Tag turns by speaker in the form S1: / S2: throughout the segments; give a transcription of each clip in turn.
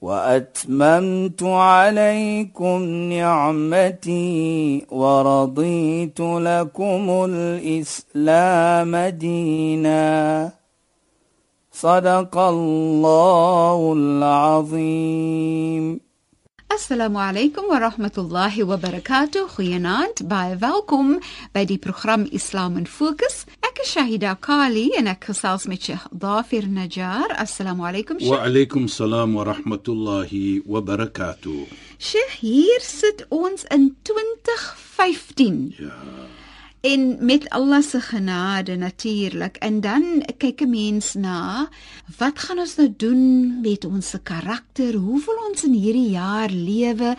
S1: واتممت عليكم نعمتي ورضيت لكم الاسلام دينا صدق الله العظيم
S2: Assalamu alaykum wa rahmatullahi wa barakatuh. Goeienaand. Baie welkom by die program Islam in Fokus. Ek is Shahida Kali en ek gesels met Sheikh Dafir Najjar. Assalamu alaykum Sheikh.
S3: Wa alaykum salaam wa rahmatullahi wa barakatuh.
S2: Sheikh, hier sit ons in 2015.
S3: Ja.
S2: En met Allah se genade natuurlik. En dan kyk 'n mens na wat gaan ons nou doen met ons karakter? Hoe wil ons in hierdie jaar lewe?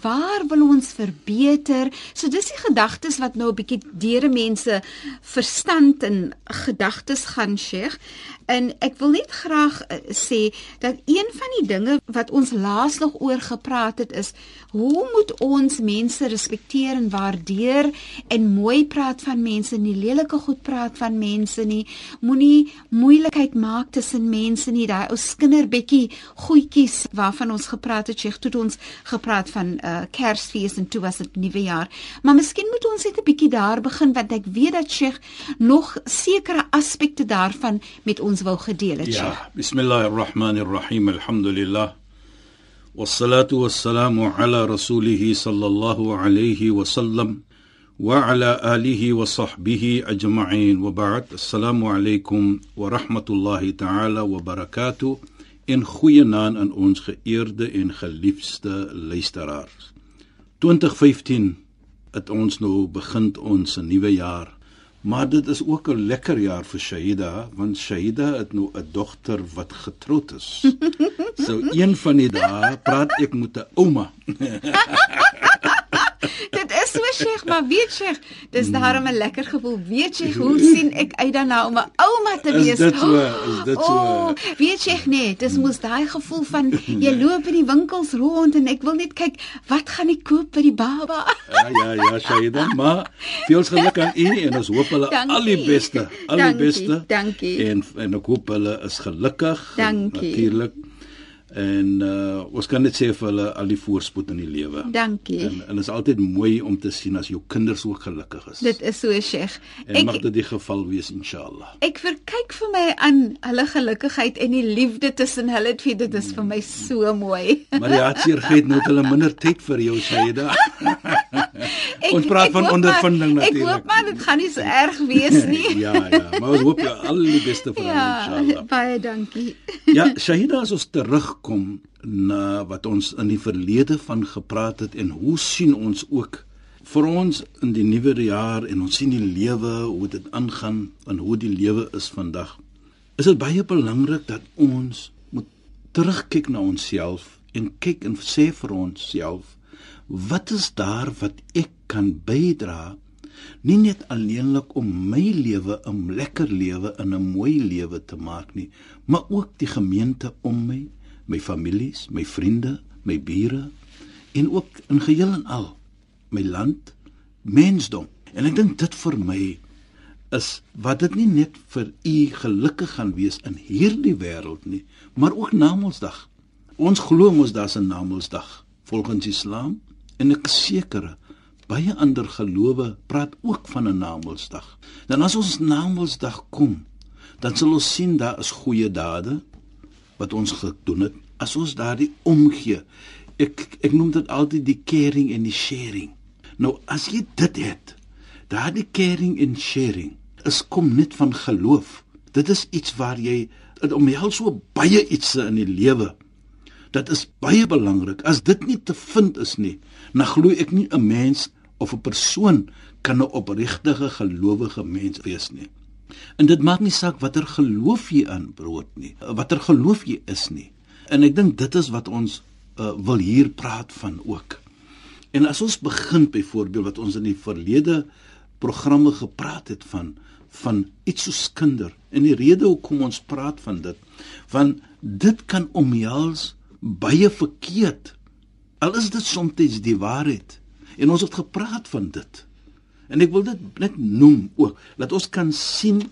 S2: Waar wil ons verbeter? So dis die gedagtes wat nou 'n bietjie deure mense verstand en gedagtes gaan Sheikh. En ek wil net graag uh, sê dat een van die dinge wat ons laas nog oor gepraat het is hoe moet ons mense respekteer en waardeer en mooi praat van mense nie lelike goed praat van mense nie moenie moeilikheid maak tussen mense nie daai ou kinderbekkie goetjies waarvan ons gepraat het Sheikh toe ons gepraat van uh, Kersfees en toe was dit nuwe jaar maar miskien moet ons net 'n bietjie daar begin want ek weet dat Sheikh nog sekere aspekte daarvan met ons wou gedeel het Sheikh
S3: Ja, bismillahirrahmanirrahim. Alhamdulillah. والصلاه والسلام على رسوله صلى الله عليه وسلم وعلى اله وصحبه اجمعين وبعد السلام عليكم ورحمه الله تعالى وبركاته in goeie naam aan ons geëerde en geliefde luisteraars. 2015 het ons nou begin ons nuwe jaar maar dit is ook 'n lekker jaar vir Shahida want Shahida het nou 'n dogter wat getroud is. So een van die dae praat ek met 'n ouma
S2: Dit so Sheikh, maar weet Sheikh, dis daarom 'n lekker gevoel. Weet Sheikh, hoe sien ek uit daarna om 'n ouma te
S3: Is
S2: wees?
S3: dit so? Is dit so?
S2: Oh, weet Sheikh nee, dis mos daai gevoel van jy loop in die winkels rond en ek wil net kyk wat gaan ek koop vir die baba.
S3: Ja ja ja Shaida, maar veel geluk aan u en ons hoop hulle
S2: Dankie.
S3: al die beste, al die
S2: Dankie,
S3: beste.
S2: dankie.
S3: En en ek hoop hulle is gelukkig
S2: Dankie.
S3: natuurlik. En uh ons kan net sê vir hulle al die voorspoed in die lewe.
S2: Dankie.
S3: En en dit is altyd mooi om te sien as jou kinders ook gelukkig is.
S2: Dit is so Sheikh.
S3: en
S2: Ek
S3: mag dit die geval wees inshallah.
S2: ek verkyk vir my aan hulle gelukkigheid en die liefde tussen hulle twee. Dit is vir my so mooi.
S3: Maar die hartseer gee nou hulle minder tyd vir jou Shaida.
S2: Ek,
S3: Ons praat
S2: ek
S3: van ondervinding
S2: maar, Ek
S3: natuurlik.
S2: hoop maar dit gaan nie so erg wees nie.
S3: ja ja, maar ons hoop jou al die beste vir
S2: ja
S3: inshallah.
S2: baie dankie.
S3: Ja, Shahida as ons terugkom na wat ons in die verlede van gepraat het en hoe sien ons ook vir ons in die nuwe jaar en ons sien die lewe hoe dit aangaan en hoe die lewe is vandag. Is dit baie belangrik dat ons moet terugkyk na onsself en kyk en sê vir onsself wat is daar wat ek kan bydra nie net alleenlik om my lewe 'n lekker lewe en 'n mooi lewe te maak nie, maar ook die gemeente om my, my families, my vriende, my bure en ook in geheel en al my land, mensdom. En ek dink dit vir my is wat dit nie net vir u gelukkig gaan wees in hierdie wêreld nie, maar ook na Namedsdag. Ons glo mos daar's 'n Namedsdag volgens Islam en ek seker baie ander gelowe praat ook van 'n Namedsdag. Dan as ons Namedsdag kom, dan sal ons sien daar is goeie dade wat ons gedoen het. As ons daardie omgee, ek ek noem dit altyd die caring en die sharing. Nou as jy dit het, daardie caring en sharing is kom net van geloof. Dit is iets waar jy dit omhels so baie iets in die lewe. Dit is baie belangrik. As dit nie te vind is nie, dan glo ek nie 'n mens of 'n persoon kan 'n opregte gelowige mens wees nie. En dit maak nie saak watter geloof jy aanbrood nie, watter geloof jy is nie. En ek dink dit is wat ons uh, wil hier praat van ook. En as ons begin byvoorbeeld wat ons in die verlede programme gepraat het van van iets soos kinder en die rede hoekom ons praat van dit want dit kan omhels baie verkeerd al is dit soms die waarheid en ons het gepraat van dit en ek wil dit net noem ook dat ons kan sien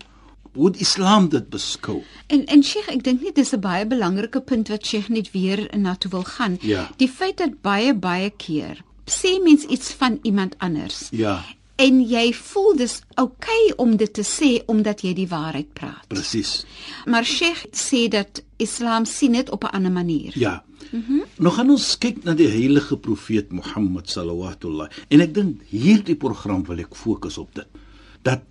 S3: hoe die Islam dit beskou.
S2: En en Sheikh, ek dink nie dis 'n baie belangrike punt wat Sheikh net weer na toe wil gaan.
S3: Ja.
S2: Die feit dat baie baie keer sê mens iets van iemand anders.
S3: Ja.
S2: En jy voel dis oukei okay om dit te sê omdat jy die waarheid praat.
S3: Presies.
S2: Maar Sheikh sê dat Islam sien dit op 'n ander manier.
S3: Ja. Mhm. Mm nou gaan ons kyk na die heilige profeet Mohammed sallallahu en ek dink hierdie program wil ek fokus op dit. Dat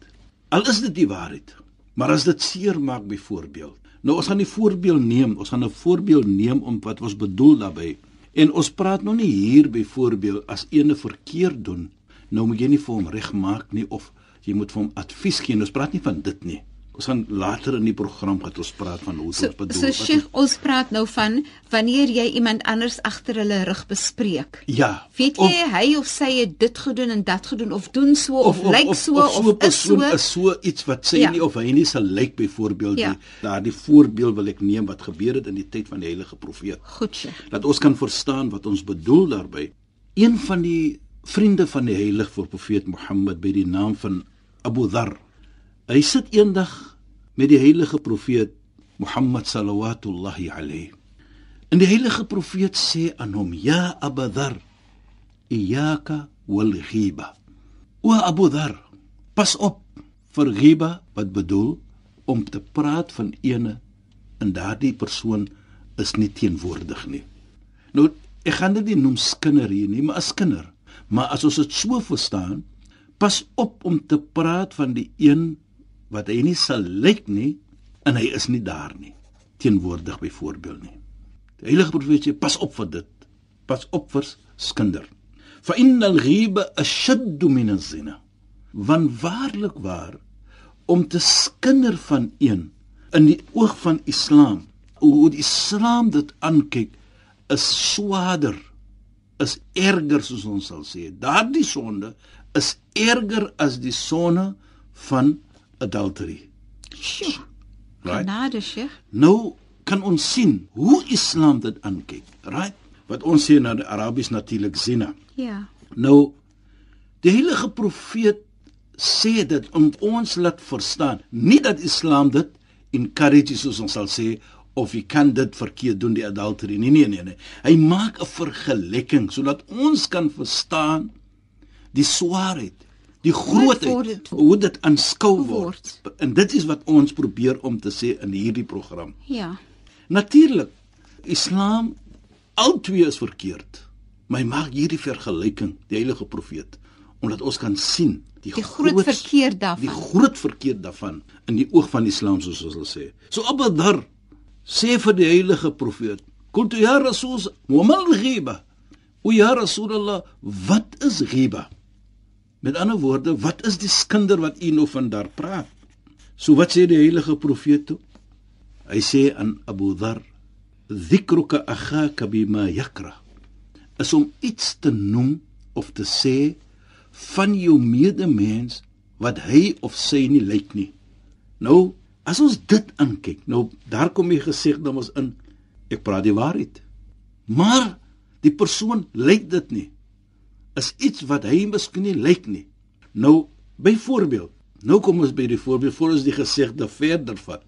S3: al is dit die waarheid, maar as dit seer maak byvoorbeeld. Nou ons gaan 'n voorbeeld neem, ons gaan 'n voorbeeld neem om wat ons bedoel daarbey. En ons praat nou nie hier byvoorbeeld as ene verkeerd doen, nou moet jy nie vir hom regmaak nie of jy moet vir hom advies gee. Ons praat nie van dit nie. Ons gaan later in die program gaan ons praat van hoe
S2: so,
S3: dit bedoel.
S2: So Sheikh, ons praat nou van wanneer jy iemand anders agter hulle rug bespreek.
S3: Ja.
S2: Weet jy of, hy of sy het dit gedoen en dat gedoen of doen so of, of lyk so of, of, of is so
S3: is so iets wat sê ja. nie of hy nie sal lyk byvoorbeeld
S2: Ja.
S3: nie. Daardie voorbeeld wil ek neem wat gebeur het in die tyd van die heilige profeet.
S2: goed Sheikh.
S3: Dat ons kan verstaan wat ons bedoel daarby. Een van die vriende van die heilige profeet Mohammed by die naam van Abu Dharr. Hy sit eendag met die heilige profeet Mohammed sallallahu alayhi. En die heilige profeet sê aan hom: "Ya Abu Dharr, iyyaka wal ghiba." O Abu Dharr, pas op vir ghiba wat bedoel om te praat van ene en daardie persoon is nie teenwoordig nie. Nou, ek gaan dit nie noem skinder hier nie, maar as skinder. Maar as ons dit so verstaan, pas op om te praat van die een wat hy nie sal lyk nie en hy is nie daar nie. Teenwoordig byvoorbeeld nie. Die heilige profeet sê pas op vir dit. Pas op vir skinder. Fa innal ghiba ashaddu min az-zina. Want waarlik waar om te skinder van een in die oog van Islam, hoe die Islam dit aankyk, is swaarder, is erger soos ons sal sê. Daardie sonde is erger as die sonde van adultery.
S2: Sjoe.
S3: Right?
S2: Genade Sheikh.
S3: Nou kan ons sien hoe Islam dit aankyk, right? Wat ons sê na die Arabies natuurlik zina.
S2: Ja.
S3: Nou die heilige profeet sê dit om ons laat verstaan, nie dat Islam dit encourage soos ons sal sê of jy kan dit verkeerd doen die adultery nie nee nee nee hy maak 'n vergelyking sodat ons kan verstaan die swaarheid die grootheid hoe dit aanskou word
S2: word.
S3: en dit is wat ons probeer om te sê in hierdie program
S2: Ja.
S3: Natuurlik, Islam al twee is verkeerd. Maar hy maak hierdie vergelyking, die heilige profeet, omdat ons kan sien die,
S2: Die groot verkeer
S3: die
S2: daarvan.
S3: groot verkeerd daarvan in die oog van Islam soos ons sal sê. So Abu Dhar sê vir die heilige profeet, "Qultu ya Rasul, wa mal ghiba?" O ja Rasulullah, wat is ghiba? Met ander woorde, wat is die skinder wat u nou van daar praat? So wat sê die heilige profeet toe? Hy sê aan Abu Dhar, "Dhikruka akhaka bima yakra." Is om iets te noem of te sê van jou medemens wat hy of sy nie lyk nie. Nou, as ons dit aankyk, nou daar kom die gesegde ons in. Ek praat die waarheid. Maar die persoon lyk dit nie. Is iets wat hy miskien nie lyk nie. Nou, byvoorbeeld, nou kom ons by die voorbeeld voor ons die gesegde verder vat.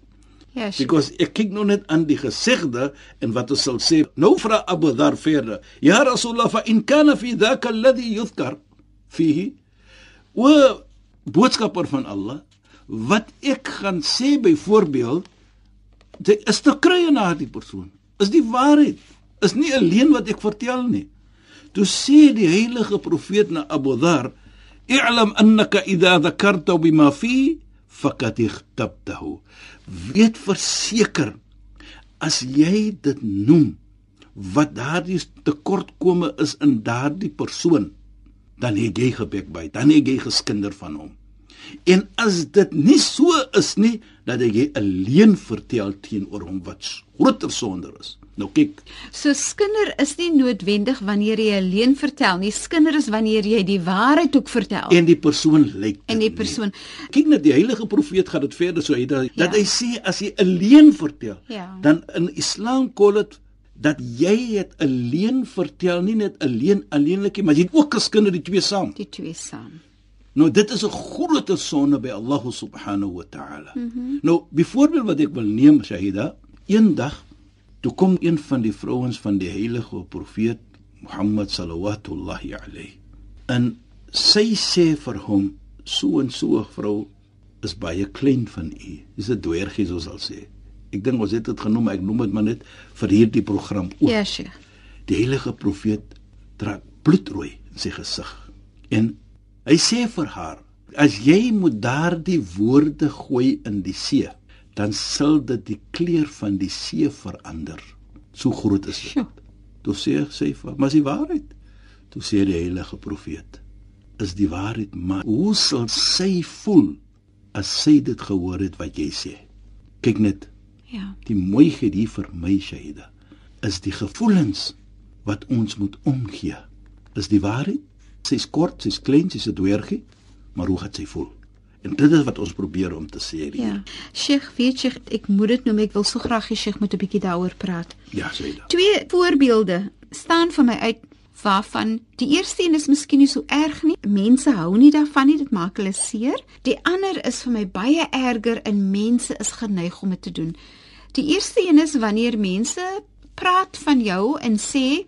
S2: Ja, Sheikh.
S3: Because ek kyk nou net aan die gesegde en wat ons sal sê. Nou vra Abu Dhar verder. Ya Rasulullah fa in kana fi dhaka alladhi yuzkar fihi wa boodskapper van Allah wat ek gaan sê byvoorbeeld dit is te kry in daardie persoon. Is die waarheid. Is nie alleen wat ek vertel nie. Toe sê die heilige profeet na Abu Dhar, "I'lam annaka idha dhakarta bima fi faqad ikhtabtahu." Weet verseker as jy dit noem wat daardie tekortkome is in daardie persoon, dan het jy gebek by, dan het jy geskinder van hom. En as dit nie so is nie, dat jy 'n leuen vertel teenoor hom wat groter sonder is. Nou kyk,
S2: So skinder is nie noodwendig wanneer jy 'n leuen vertel nie. Skinder is wanneer jy die waarheid ook vertel.
S3: en die persoon lyk
S2: En die persoon
S3: nie. kyk net die heilige profeet gaan dit verder so hy dat,
S2: Ja.
S3: dat hy sê as jy 'n leuen vertel,
S2: Ja.
S3: dan in Islam kol dit dat jy het 'n leuen vertel, nie net 'n leuen alleenlikie, maar jy het ook geskinder die twee saam.
S2: die twee saam.
S3: Nou dit is 'n groot sonde by Allah subhanahu wa ta'ala. Mm. -hmm. Nou byvoorbeeld wat ek wil neem Shahida, eendag toe kom een van die vrouens van die heilige profeet Mohammed sallallahu alayhi. En sy sê vir hom, so en so 'n vrou is baie klein van u. Dis 'n dwergie soos sal sê. Ek dink ons het dit genoem, ek noem dit maar net vir hierdie program ook.
S2: Ja, Sheikh.
S3: Die heilige profeet trek bloedrooi in sy gesig. En hy sê vir haar: "As jy moet daardie woorde gooi in die see, dan sal dit die kleur van die see verander." So groot is dit.
S2: Sjoe.
S3: Toe sê sy vir, "Maar is die waarheid?" Toe sê die heilige profeet: "Is die waarheid, maar hoe sal sy voel as sy dit gehoor het wat jy sê?" Kyk net,
S2: Ja.
S3: Die mooiheid hier vir my Shaida is die gevoelens wat ons moet omgee. Is die waarheid? Sy's kort, sy's klein, sy's 'n dwergie, maar hoe gaan sy voel? En dit is wat ons probeer om te sê hier.
S2: Ja. Sheikh, weet jy, ek moet dit noem, ek wil so graag hê Sheikh moet 'n bietjie daaroor praat.
S3: Ja, Shaida.
S2: Twee voorbeelde staan vir my uit waarvan die eerste een is miskien nie so erg nie. Mense hou nie daarvan nie, dit maak hulle seer. Die ander is vir my baie erger en mense is geneig om dit te doen. Die eerste een is wanneer mense praat van jou en sê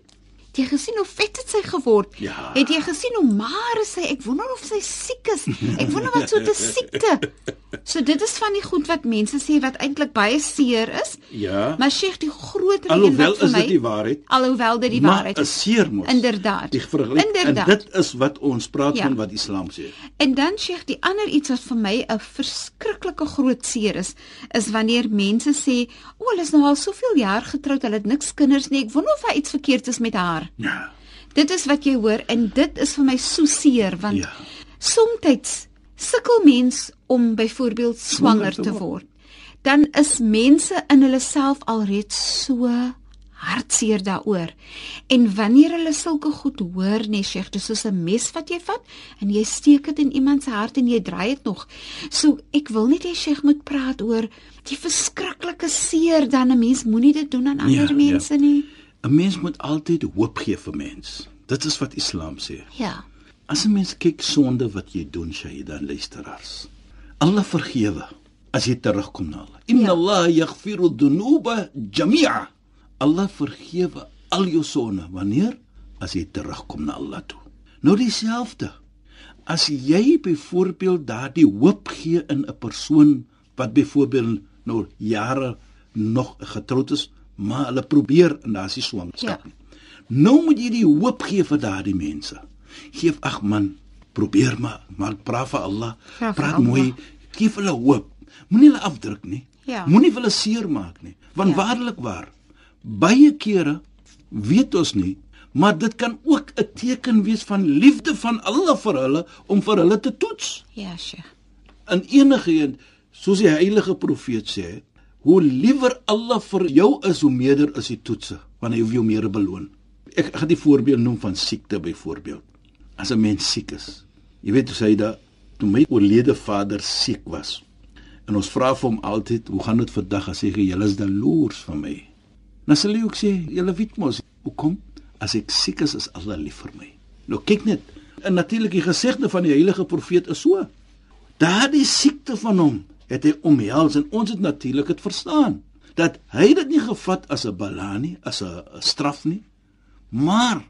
S2: Het jy gesien hoe vet het sy geword?
S3: Ja.
S2: Het jy gesien hoe maar is sy? Ek wonder of sy siek is. Ek wonder wat so 'n siekte. So dit is van die goed wat mense sê wat eintlik baie seer is.
S3: Ja.
S2: Maar Sheikh, die groter een
S3: Alhoewel
S2: wat vir
S3: is
S2: my
S3: dit die waarheid.
S2: Alhoewel dit die
S3: maar
S2: waarheid
S3: is seer mos.
S2: Inderdaad.
S3: Die
S2: Inderdaad.
S3: en dit is wat ons praat
S2: Ja.
S3: van wat Islam sê.
S2: En dan Sheikh, die ander iets wat vir my 'n verskriklike groot seer is, is wanneer mense sê, "O, hulle is nou al soveel jaar getroud, hulle het niks kinders nie. Ek wonder of daar iets verkeerd is met haar."
S3: Ja.
S2: Dit is wat jy hoor en dit is vir my so seer want
S3: Ja.
S2: soms sukkel mens om byvoorbeeld swanger
S3: te
S2: te
S3: word.
S2: Dan is mense in hulle self alreeds so hartseer daaroor. En wanneer hulle sulke goed hoor, nee Sheikh, dis soos 'n mes wat jy vat en jy steek dit in iemand se hart en jy draai dit nog. So ek wil net hê Sheikh moet praat oor die verskriklike seer dan 'n mens moenie dit doen aan ander
S3: Ja, ja.
S2: mense nie.
S3: 'n Mens moet altyd hoop gee vir mens. Dit is wat Islam sê.
S2: Ja.
S3: As 'n mens kyk sonde wat jy doen, Shahida en luisteraars. Allah vergewe as jy terugkom na Allah. Inna
S2: Ja.
S3: Allah yaghfiru dhunuba jami'a. Allah vergewe al jou sonde wanneer as jy terugkom na Allah toe. Nou dieselfde. As jy byvoorbeeld daardie hoop gee in 'n persoon wat byvoorbeeld nou jare nog getroud is, maar hulle probeer en daar's nie swangerskap
S2: Ja.
S3: nie. Nou moet jy die hoop gee vir daardie mense. Geef ag man, probeer maar, maar praat vir Allah.
S2: Vir
S3: praat
S2: Allah.
S3: mooi, gee hulle hoop. Moenie hulle afdruk nie.
S2: Ja.
S3: Moenie hulle seermaak nie. Want
S2: Ja.
S3: waarlik waar, baie kere weet ons nie, maar dit kan ook 'n teken wees van liefde van Allah vir hulle om vir hulle te toets.
S2: Ja, Sheikh.
S3: In enige een, soos die heilige profeet sê, hoe liewer Allah vir jou is, hoe meerder is die toetse, want hy wil jou meer beloon. Ek gaan die voorbeeld noem van siekte byvoorbeeld. As 'n mens siek is. Jy weet hoe sê dat toe my oorlede vader siek was. En ons vra vir hom altyd, "Hoe gaan dit vandag?" Hy sê, "Julle is daloers van my." Nou sal hy ook sê, "Julle weet mos, hoekom? As ek siek is, is Allah lief vir my." Nou kyk net, en natuurlik die gesegde van die heilige profeet is so. Daardie siekte van hom het hy omhels en ons het natuurlik dit verstaan dat hy dit nie gevat as 'n bala nie, as 'n straf nie, maar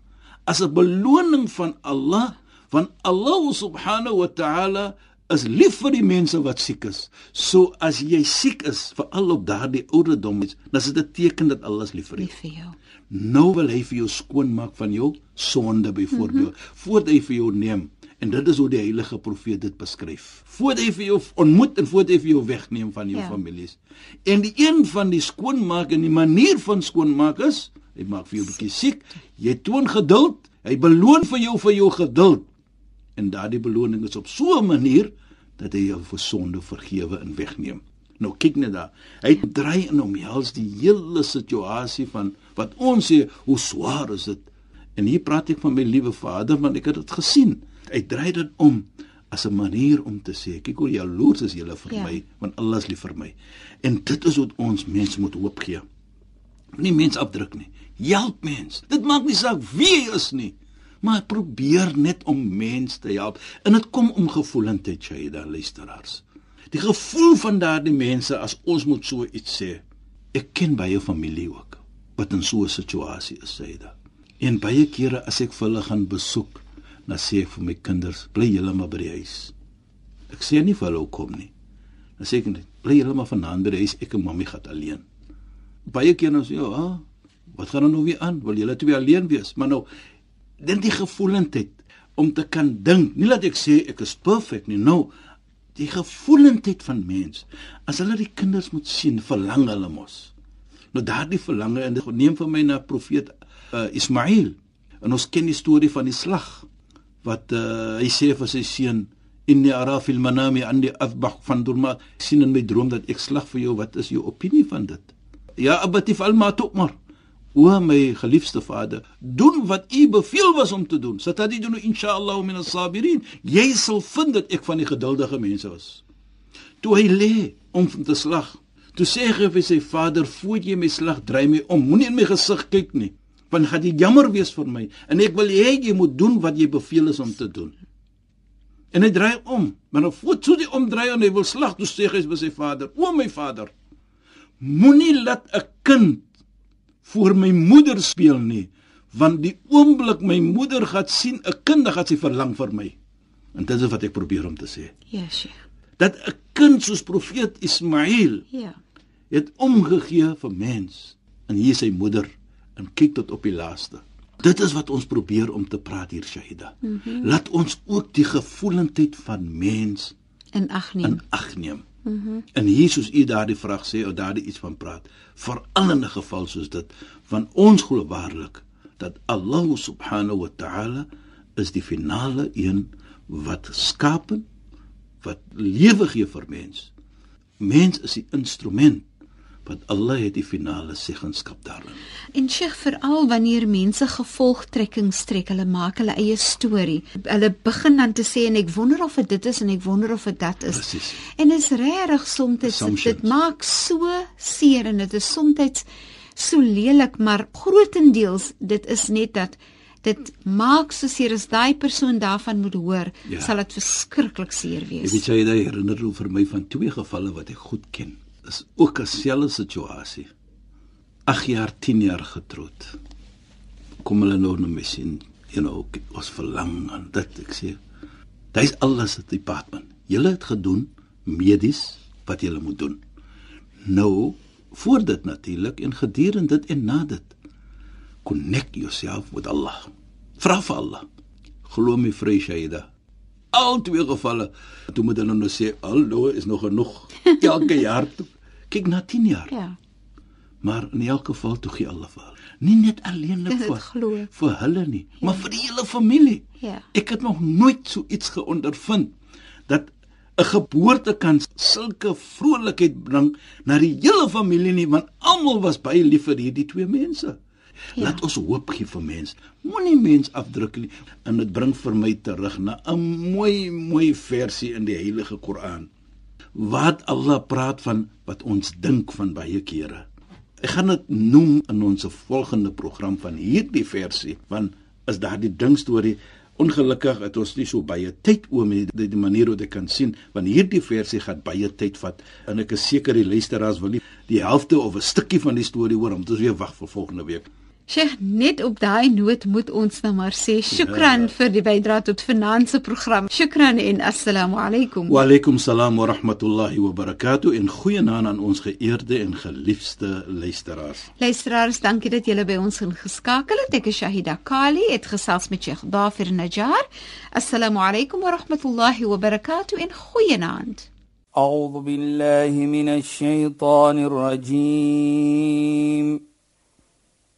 S3: as 'n beloning van Allah, want Allah subhanahu wa ta'ala is lief vir die mense wat siek is. So as jy siek is, veral op daardie ouderdom, dan is dit 'n teken dat Allah lief vir jou.
S2: Lief vir jou.
S3: Nou wil hy vir jou skoonmaak van jou sonde byvoorbeeld, mm -hmm. voordat hy vir jou neem. En dit is hoe die heilige profeet dit beskryf. Voordat hy vir jou ontmoet en voordat hy vir jou wegneem van jou
S2: Ja.
S3: families. En die een van die skoonmaak en die manier van skoonmaak is, hy maak vir jou 'n bietjie siek, jy toon geduld, hy beloon vir jou vir jou geduld. En daardie beloning is op so 'n manier dat hy jou vir sonde vergewe en wegneem. Nou kyk net daar. Hy dry in omhels die hele situasie van wat ons sê hoe swaar is dit. En hier praat ek van my liewe Vader want ek het dit gesien. Hy dry dit om as 'n manier om te sê kyk hoe jaloers is julle vir ja. my want Allah is lief vir my. En dit is wat ons mense moet hoop gee. Nie mens afdruk nie. Help mens. Dit maak nie saak wie jy is nie maar probeer net om mense te help. En dit kom om gevoelendheid, Shaida luisteraars. Die gevoel van daardie mense as ons moet so iets sê. Ek ken baie familie ook wat in so 'n situasie is, Shaida. En baie kere as ek hulle gaan besoek, dan sê ek vir my kinders, bly julle maar by die huis. Ek sê nie vir hulle kom nie. Dan sê ek net, bly julle maar vanaand by die huis, ek en mammie gaan alleen. Baie kere dan sê, "Ja, oh, wat gaan nou weer aan? Wil julle twee alleen wees?" Maar nou dit die gevoelendheid om te kan dink. Nie dat ek sê ek is perfek nie, nou die gevoelendheid van mens. As hulle die kinders moet sien, verlang hulle mos. Nou daardie verlange en neem vir my na profeet uh, Ismail. En ons ken die storie van die slag wat uh, hy sê vir sy seun inni ara fil manami andi athbah van durma sien in my droom dat ek slag vir jou wat is jou opinie van dit ja abati fal ma tu'mar O my geliefde Vader, doen wat U beveel was om te doen. Satadidunu inshallah min as-sabirin. Jy sal vind dat ek van die geduldige mense was. Toe hy lê om te slag, toe sê hy vir sy vader, "Voor jy my slag, draai my om. Moenie in my gesig kyk nie, want gaan dit jammer wees vir my. En ek wil hê jy moet doen wat jy beveel is om te doen." En hy draai om, maar nou voor toe die omdraai en hy wil slag, toe sê hy vir sy vader, "O my vader, moenie laat 'n kind voor my moeder speel nie want die oomblik my moeder gaan sien 'n kind gaan sy verlang vir my. En dit is wat ek probeer om te sê.
S2: Ja sheikh.
S3: Dat 'n kind soos profeet Ismail
S2: ja.
S3: het omgegee vir mens. En hier sy moeder en kyk tot op die laaste dit is wat ons probeer om te praat hier Shahida mm -hmm. laat ons ook die gevoelendheid van mens
S2: in ag neem
S3: in ag neem. Mm en hier soos u daardie vraag sê of daardie iets van praat, veral in 'n geval soos dit, van ons glo waarlik dat Allah subhanahu wa ta'ala is die finale een wat skaap wat lewe gee vir mens. Mens is die instrument want Allah het die finale seggenskap daarin.
S2: En Sheikh veral wanneer mense gevolgtrekking strek, hulle maak hulle eie storie. Hulle begin dan te sê en ek wonder of dit is en ek wonder of dit is.
S3: Precies.
S2: En is regtig soms dit, dit maak so seer en dit is soms so lelik, maar grootendeels dit is net dat dit maak so seer as daai persoon daarvan moet hoor, ja. sal dit verskriklik seer wees.
S3: Ek weet jy, jy herinner vir my van twee gevalle wat ek goed ken is ook 'n selfde situasie. 8 jaar, 10 jaar getroud. Kom hulle nou na my sien, you know, ons verlang aan dit ek sê. Dis alles wat die paadman. Julle het gedoen medies wat julle moet doen. Nou, voor dit natuurlik en gedurende dit en na dit. Connect yourself with Allah. Vra vir Allah. Glo my vrye Shaida al twee gevalle toe moet hulle nou sê allo is nog genoeg elke jaar toe. Kyk na 10 jaar
S2: ja
S3: maar in elk geval toe gee hulle vir nie net alleenlik vir vir hulle nie ja. maar vir die hele familie
S2: ja
S3: ek het nog nooit so iets geondervind dat 'n geboorte kan sulke vrolikheid bring na die hele familie nie want almal was baie lief vir hierdie twee mense Ja. Laat ons hoop gee vir mens. Moenie mens afdruk nie. En dit bring vir my terug na 'n mooi mooi versie in die Heilige Koran. Wat Allah praat van wat ons dink van baie kere. Ek gaan dit noem in ons volgende program van hierdie versie, want is daardie ding storie Ongelukkig het ons nie so baie tyd oor met die, die manier hoe dit kan sien want hierdie versie gaan baie tyd vat en ek is seker die luisteraars wil nie die helfte of 'n stukkie van die storie hoor om dit weer wag vir volgende week.
S2: Sheikh, net op daai noot moet ons nou maar sê shukran ja. vir die bydrae tot finansie program. Shukran en assalamu alaykum.
S3: Wa alaykum salaam wa rahmatullahi wa barakatuh en goeienaand aan ons geëerde en geliefde luisteraars.
S2: Luisteraars, dankie dat julle by ons ingeskakel het. Ek is Shahida Kali, het gesels met Sheikh Dafir Najjar. Assalamu alaykum wa rahmatullahi wa barakatuh en goeienaand.
S1: أعوذ بالله من الشيطان الرجيم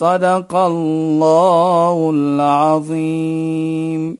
S1: صدق الله العظيم.